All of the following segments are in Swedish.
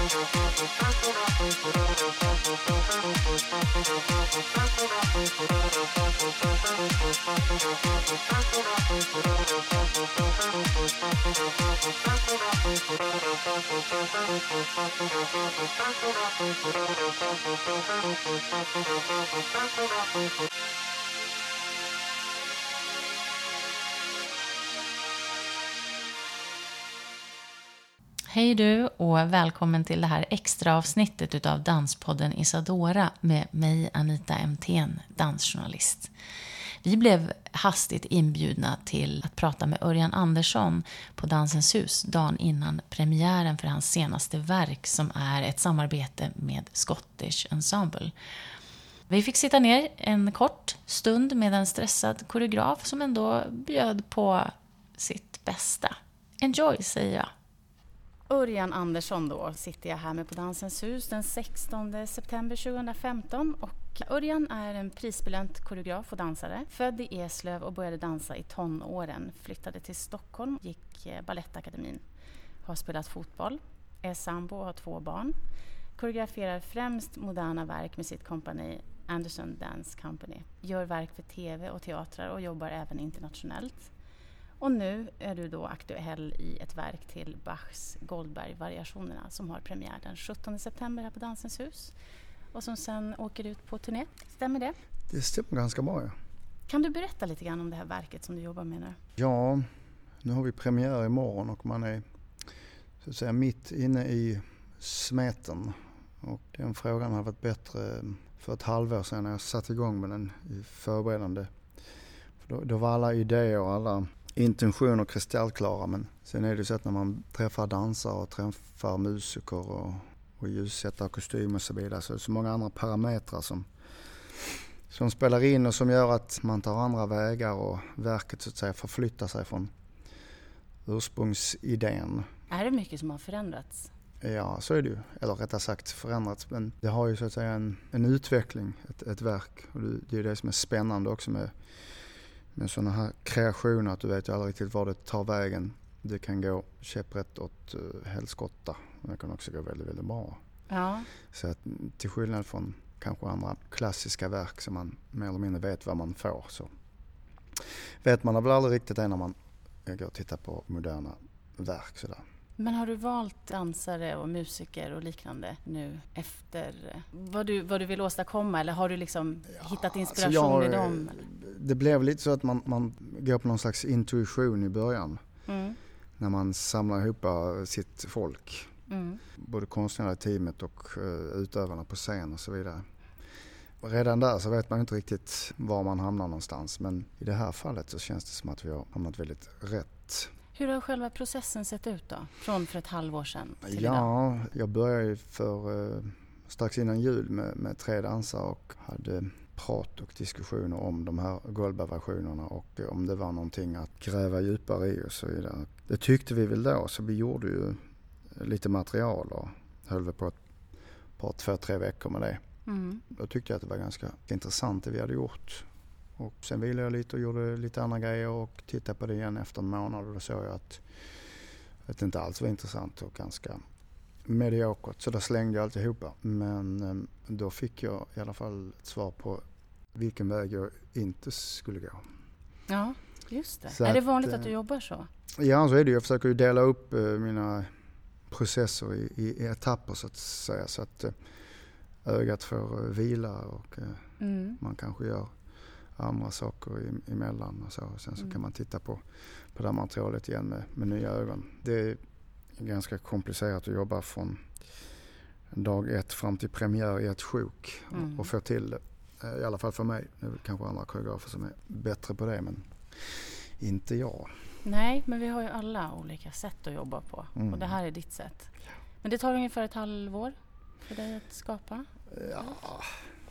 スタートアップしてドーナツのプロセスをスタートアップしてドーナツのプロセスをスタートアップしてドーナツのプロセスをスタートアップしてドーナツのプロセスをスタートアップしてドーナツのプロセスをスタートアップしてドーナツのプロセスをスタートアップしてドーナツのプロセスをスタートアップしてドーナツのプロセスをスタートアップしてドーナツのプロセスをスタートアップしてドーナツのプロセスをスタートアップしてドーナツをスタートアップしてドーナツをスタートアップしてドーナツをスタートアップしてドーナツをスタートアップしてドーナツをスタートアップしてドーナツをスタートアップしてドーナツをスタートアップしてドー Hej du och välkommen till det här extra avsnittet utav Danspodden Isadora med mig Anita MTN, dansjournalist. Vi blev hastigt inbjudna till att prata med Örjan Andersson på Dansens hus dagen innan premiären för hans senaste verk som är ett samarbete med Scottish Ensemble. Vi fick sitta ner en kort stund med en stressad koreograf som ändå bjöd på sitt bästa. Enjoy, säger jag. Örjan Andersson då sitter jag här med på Dansens hus den 16 september 2015 och Örjan är en prisbelönt koreograf och dansare. Född i Eslöv och började dansa i tonåren. Flyttade till Stockholm, gick eh, Balettakademin. Har spelat fotboll, är sambo och har två barn. Koreograferar främst moderna verk med sitt kompani Anderson Dance Company. Gör verk för TV och teatrar och jobbar även internationellt. Och nu är du då aktuell i ett verk till Bachs Goldberg-variationerna som har premiär den 17 september här på Dansens hus och som sen åker ut på turné. Stämmer det? Det stämmer ganska bra, ja. Kan du berätta lite grann om det här verket som du jobbar med nu? Ja, nu har vi premiär imorgon och man är så att säga mitt inne i smeten. Och den frågan har varit bättre för ett halvår sedan när jag satte igång med den i förberedande. För då, då var alla idéer och alla intentioner kristallklara men sen är det så att när man träffar dansare och träffar musiker och, och ljussättare, kostym och så vidare så är det så många andra parametrar som, som spelar in och som gör att man tar andra vägar och verket så att säga förflyttar sig från ursprungsidén. Är det mycket som har förändrats? Ja, så är det ju. Eller rättare sagt förändrats. Men det har ju så att säga en, en utveckling, ett, ett verk. Och det, det är det som är spännande också med med sådana här kreationer att du vet aldrig riktigt var det tar vägen. Det kan gå käpprätt åt uh, helskotta men det kan också gå väldigt, väldigt bra. Ja. Så att till skillnad från kanske andra klassiska verk som man mer eller mindre vet vad man får så vet man väl aldrig riktigt det när man går och tittar på moderna verk sådär. Men har du valt dansare och musiker och liknande nu efter vad du, vad du vill åstadkomma eller har du liksom ja, hittat inspiration alltså jag, i dem? Det blev lite så att man, man går på någon slags intuition i början. Mm. När man samlar ihop sitt folk. Mm. Både konstnärliga teamet och uh, utövarna på scen och så vidare. Redan där så vet man inte riktigt var man hamnar någonstans men i det här fallet så känns det som att vi har hamnat väldigt rätt. Hur har själva processen sett ut då? Från för ett halvår sedan till ja, idag? jag började för eh, strax innan jul med, med tre dansare och hade prat och diskussioner om de här Goldberg-versionerna och om det var någonting att gräva djupare i och så vidare. Det tyckte vi väl då så vi gjorde ju lite material och höll väl på ett par, två, tre veckor med det. Mm. Då tyckte jag att det var ganska intressant det vi hade gjort. Och sen vilade jag lite och gjorde lite andra grejer och tittade på det igen efter en månad och då såg jag att, att det inte alls var intressant och ganska mediokert. Så då slängde jag alltihopa. Men ehm, då fick jag i alla fall ett svar på vilken väg jag inte skulle gå. Ja, just det. Så är det vanligt att, att du eh, jobbar så? Ja, så är det. Jag försöker ju dela upp eh, mina processer i, i, etapper så att säga. Så att eh, ögat får vila och mm. man kanske gör andra saker emellan och så. Sen så mm. kan man titta på, på det här materialet igen med, med nya ögon. Det är ganska komplicerat att jobba från dag ett fram till premiär i ett sjok mm. och få till det. Eh, I alla fall för mig. Det är kanske andra koreografer som är bättre på det men inte jag. Nej, men vi har ju alla olika sätt att jobba på mm. och det här är ditt sätt. Men det tar ungefär ett halvår för dig att skapa? Ja,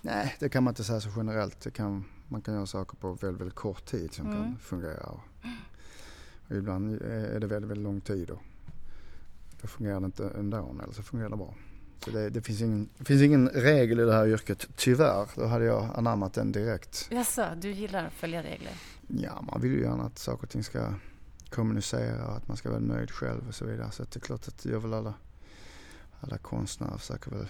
nej, det kan man inte säga så generellt. Det kan man kan göra saker på väldigt, väldigt kort tid som mm. kan fungera. Och ibland är det väldigt, väldigt lång tid och då fungerar det inte ändå eller så fungerar det bra. Så det, det, finns ingen, finns ingen regel i det här yrket, tyvärr. Då hade jag anammat den direkt. Jaså, du gillar att följa regler? Ja, man vill ju gärna att saker och ting ska kommunicera och att man ska vara nöjd själv och så vidare. Så det är klart att gör väl alla, alla konstnärer försöker väl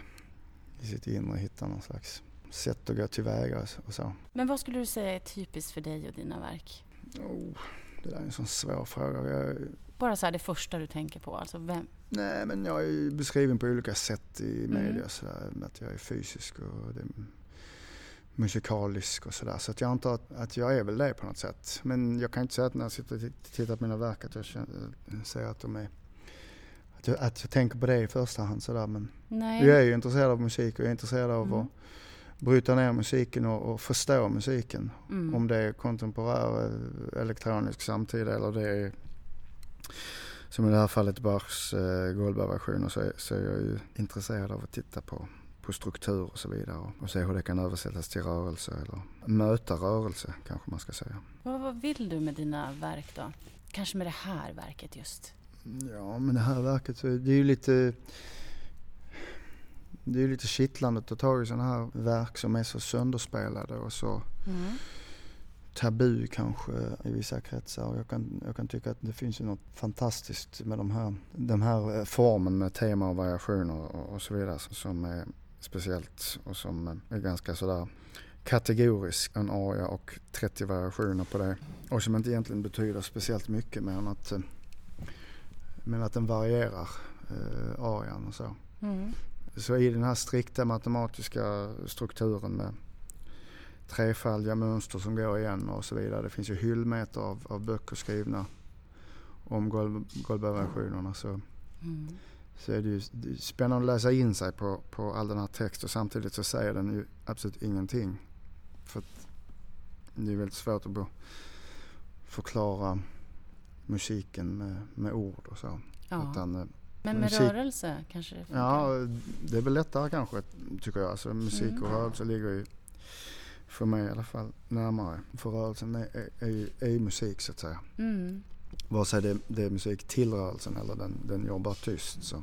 i sitt inre hitta någon slags sätt att gå tillväga och så. Men vad skulle du säga är typiskt för dig och dina verk? Oh, det där är en sån svår fråga. Jag, Bara så här det första du tänker på, alltså vem? Nej, men jag är ju beskriven på olika sätt i media. Mm. Så där, att jag är fysisk och det, musikalisk och sådär. Så att jag antar att, att jag är väl det på något sätt. Men jag kan inte säga att när jag sitter och tittar på mina verk att jag ser att de är att jag, att jag tänker på det i första hand sådär. Men Nej. jag är ju intresserad av musik och jag är intresserad av mm. att bryta ner musiken och, och förstå musiken. Mm. Om det är kontemporär eh, elektronisk samtid eller det är som i det här fallet Bachs eh, Goldberg-versioner så, så är jag ju intresserad av att titta på på struktur och så vidare och se hur det kan översättas till rörelse eller möta rörelse kanske man ska säga. Vad, vad vill du med dina verk då? Kanske med det här verket just? Ja, men det här verket, det är ju lite det är lite kittlande att ta tag i sådana här verk som är så sönderspelade och så mm. tabu kanske i vissa kretsar. Jag kan, jag kan tycka att det finns ju något fantastiskt med de här, den här eh, formen med tema och variationer och, och så vidare som är speciellt och som är ganska sådär kategorisk. En aria och 30 variationer på det. Och som inte egentligen betyder speciellt mycket mer än att, men att den varierar, eh, arian och så. Mm. Så i den här strikta matematiska strukturen med trefaldiga mönster som går igen och så vidare. Det finns ju hyllmeter av, av böcker skrivna om Goldberg-versionerna. Så mm så är det ju spännande att läsa in sig på, på all den här texten och samtidigt så säger den ju absolut ingenting. För det är väldigt svårt att förklara musiken med, med ord och så. Ja. Utan, eh, men med musik, rörelse kanske det funkar? Ja, det är väl lättare kanske tycker jag. Alltså, musik mm. och rörelse ligger ju för mig i alla fall närmare. För rörelsen är, är, är, är ju musik så att säga. Mm. Vare sig det, det är musik till rörelsen eller den, den jobbar tyst. Så.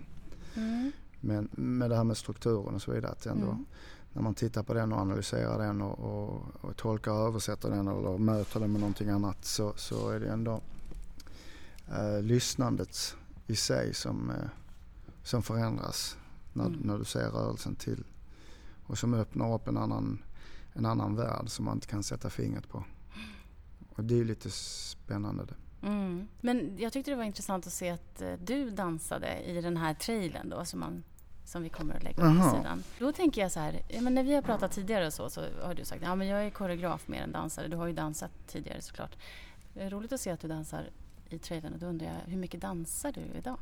Mm. Men med det här med strukturen och så vidare. Att ändå, mm. När man tittar på den och analyserar den och, och, och tolkar och översätter den eller möter den med någonting annat så, så är det ändå eh, lyssnandet i sig som, eh, som förändras när, mm. när du ser rörelsen till. Och som öppnar upp en annan, en annan värld som man inte kan sätta fingret på. Och det är lite spännande det. Mm. Men jag tyckte det var intressant att se att eh, du dansade i den här trailern då som, man, som vi kommer att lägga på sidan. Då tänker jag så här, ja, men när vi har pratat tidigare så, så har du sagt att ja, jag är koreograf mer än dansare. Du har ju dansat tidigare såklart. Det är roligt att se att du dansar i trailern och då undrar jag, hur mycket dansar du idag?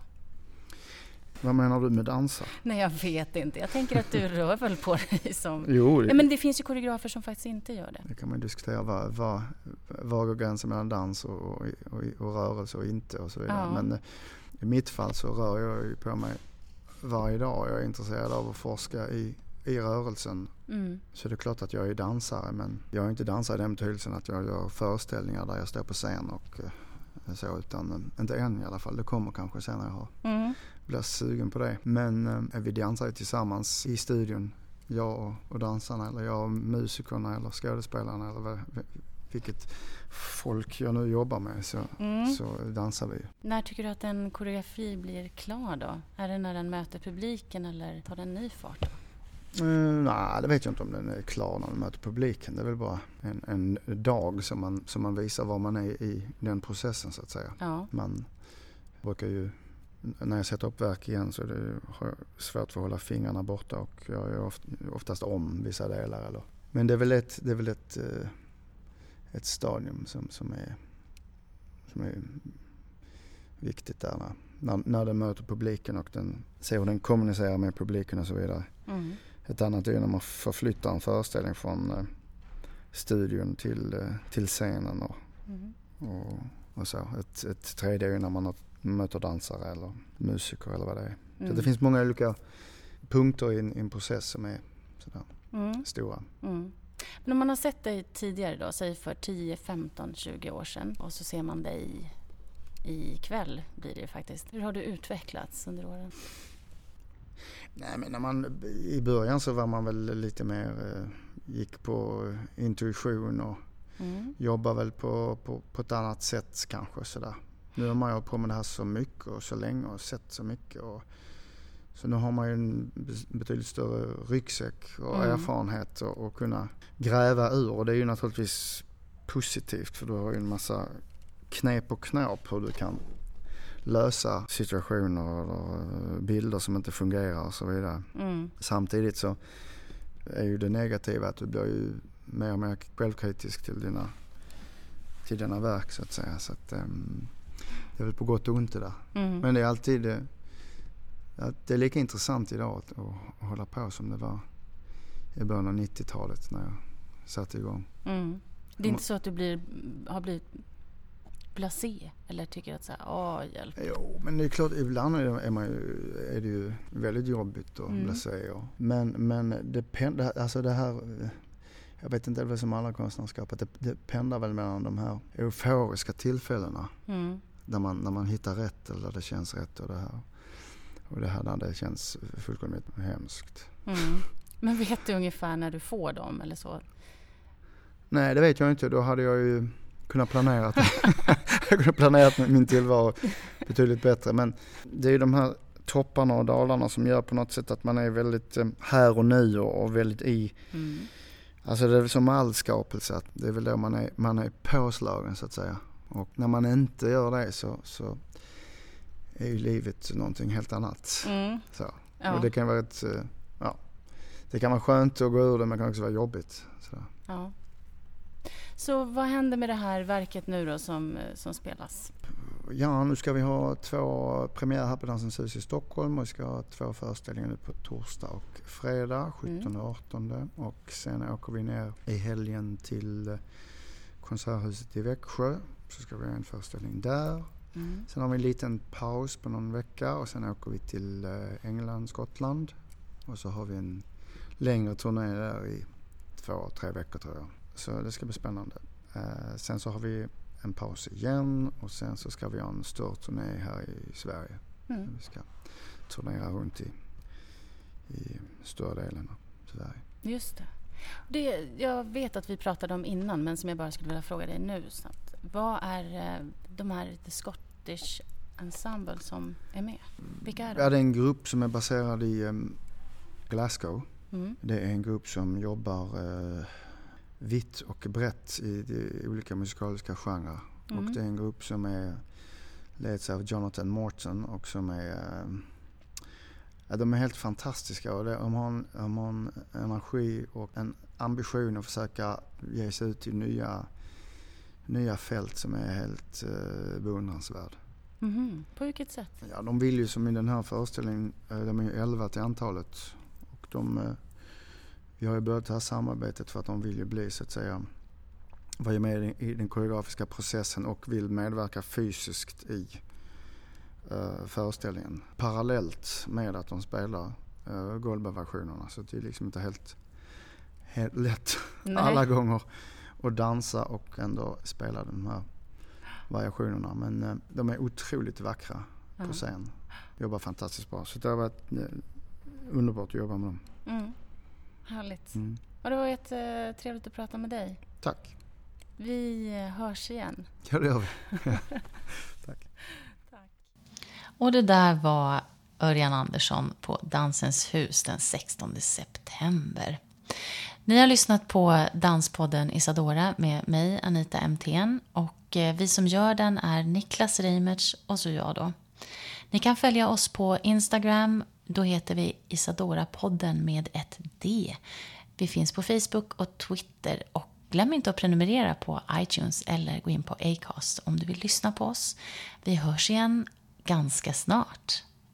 Vad menar du med dansa? Nej, jag vet inte. Jag tänker att du rör väl på dig som... Jo, det... Ja, men det finns ju koreografer som faktiskt inte gör det. Det kan man diskutera. Var, var, var går gränsen mellan dans och, och, och, och rörelse och inte och så vidare. Ja. Men eh, i mitt fall så rör jag ju på mig varje dag. Jag är intresserad av att forska i, i rörelsen. Mm. Så det är klart att jag är dansare men jag är inte dansare i den betydelsen att jag gör föreställningar där jag står på scen och eh, så utan eh, inte än i alla fall. Det kommer kanske sen när jag har mm blir sugen på det. Men eh, vi dansar tillsammans i studion. Jag och, dansarna eller jag och musikerna eller skådespelarna eller vad, vilket folk jag nu jobbar med så, mm. så dansar vi. När tycker du att en koreografi blir klar då? Är det när den möter publiken eller tar den ny fart? Mm, nej, det vet jag inte om den är klar när den möter publiken. Det är väl bara en, en dag som man, som man visar var man är i den processen så att säga. Ja. Man brukar ju när jag sätter upp verk igen så är det svårt för att hålla fingrarna borta och jag gör oftast om vissa delar. Eller. Men det är väl ett, det är väl ett, eh, ett stadium som, som, är, som är viktigt där när, när den möter publiken och den ser hur den kommunicerar med publiken och så vidare. Mm. Ett annat är när man förflyttar en föreställning från eh, studion till, eh, till scenen och, mm. och, och, så. Ett, ett tredje är när man möter dansare eller musiker eller vad det är. Mm. Så det finns många olika punkter i en, i en process som är sådär mm. stora. Mm. Men om man har sett dig tidigare då, säg för 10, 15, 20 år sedan och så ser man dig ikväll blir det ju faktiskt. Hur har du utvecklats under åren? Nej men när man, i början så var man väl lite mer, eh, gick på intuition och mm. jobbade väl på, på, på ett annat sätt kanske sådär. Nu har man ju på med det här så mycket och så länge och sett så mycket. Och, så nu har man ju en betydligt större ryggsäck och mm. erfarenhet och, och kunna gräva ur. Och det är ju naturligtvis positivt för du har ju en massa knep och knåp hur du kan lösa situationer eller bilder som inte fungerar och så vidare. Mm. Samtidigt så är ju det negativa att du blir ju mer och mer självkritisk till dina, till dina verk så att säga. Så att, um, det är väl på gott och ont det där. Mm. Men det är alltid det, det är lika intressant idag att, att hålla på som det var i början av 90-talet när jag satte igång. Mm. Det är inte så att du blir, har blivit blasé eller tycker att så här, åh hjälp. Jo, men det är klart ibland är, man ju, är det ju väldigt jobbigt att mm. blasé. Och, men, men det, alltså det här, jag vet inte, det är som alla konstnärskap, att det, det pendlar väl mellan de här euforiska tillfällena. Mm. Där, man, när man hittar rätt eller där det känns rätt och det här. Och det här där det känns fullkomligt hemskt. Mm. Men vet du ungefär när du får dem eller så? Nej, det vet jag inte. Då hade jag ju kunnat planera, jag kunde planerat min tillvaro betydligt bättre. Men det är ju de här topparna och dalarna som gör på något sätt att man är väldigt eh, här och nu och väldigt i. Mm. Alltså det är som all skapelse, att det är väl då man är, man är påslagen så att säga. Och när man inte gör det så, så är ju livet någonting helt annat. Mm. Så. Ja. Och det kan vara ett, eh, ja, det kan vara skönt att gå ur det men det kan också vara jobbigt. Så. Ja. Så vad händer med det här verket nu då som, eh, som spelas? Ja, nu ska vi ha två premiärer här på Dansens hus i Stockholm och vi ska ha två föreställningar nu på torsdag och fredag, 17 och 18. Och sen åker vi ner i helgen till eh, Konserthuset i Växjö. Så ska vi ha en föreställning där. Mm. Sen har vi en liten paus på någon vecka och sen åker vi till eh, England, Skottland. Och så har vi en längre turné där i två, tre veckor tror jag. Så det ska bli spännande. Eh, sen så har vi en paus igen och sen så ska vi ha en större turné här i Sverige. Mm. Vi ska turnera runt i, i större delen av Sverige. Just det. det. Jag vet att vi pratade om innan men som jag bara skulle vilja fråga dig nu. Snabbt. Vad är eh, de här The Scottish Ensemble som är med? Vilka är de? Ja, det är en grupp som är baserad i um, Glasgow. Mm. Det är en grupp som jobbar uh, vitt och brett i de olika musikaliska genrer. Mm. Och det är en grupp som är leds av Jonathan Morton och som är eh, ja, de är helt fantastiska och de har, en, de har en energi och en ambition att försöka ge sig ut i nya, nya fält som är helt uh, beundransvärd. Mm -hmm. På vilket sätt? Ja, de vill ju som i den här föreställningen, eh, de är ju 11 till antalet. Och de vi har ju börjat det här samarbetet för att de vill ju bli så att säga vara med i den koreografiska processen och vill medverka fysiskt i uh, föreställningen. Parallellt med att de spelar uh, Goldberg-versionerna. Så det är liksom inte helt, helt lätt Nej. alla gånger att dansa och ändå spela de här variationerna. Men uh, de är otroligt vackra på scen. Jobbar fantastiskt bra. Så det har varit uh, underbart att jobba med dem. Mm. Härligt. Mm. Och det var jättetrevligt att prata med dig. Tack. Vi hörs igen. Ja, det gör vi. Tack. Tack. Och det där var Örjan Andersson på Dansens hus den 16 september. Ni har lyssnat på Danspodden Isadora med mig, Anita MTN. Och eh, vi som gör den är Niklas Reimertz och så jag då. Ni kan följa oss på Instagram då heter vi Isadora-podden med ett D. Vi finns på Facebook och Twitter. Och glöm inte att prenumerera på iTunes eller gå in på Acast om du vill lyssna på oss. Vi hörs igen ganska snart.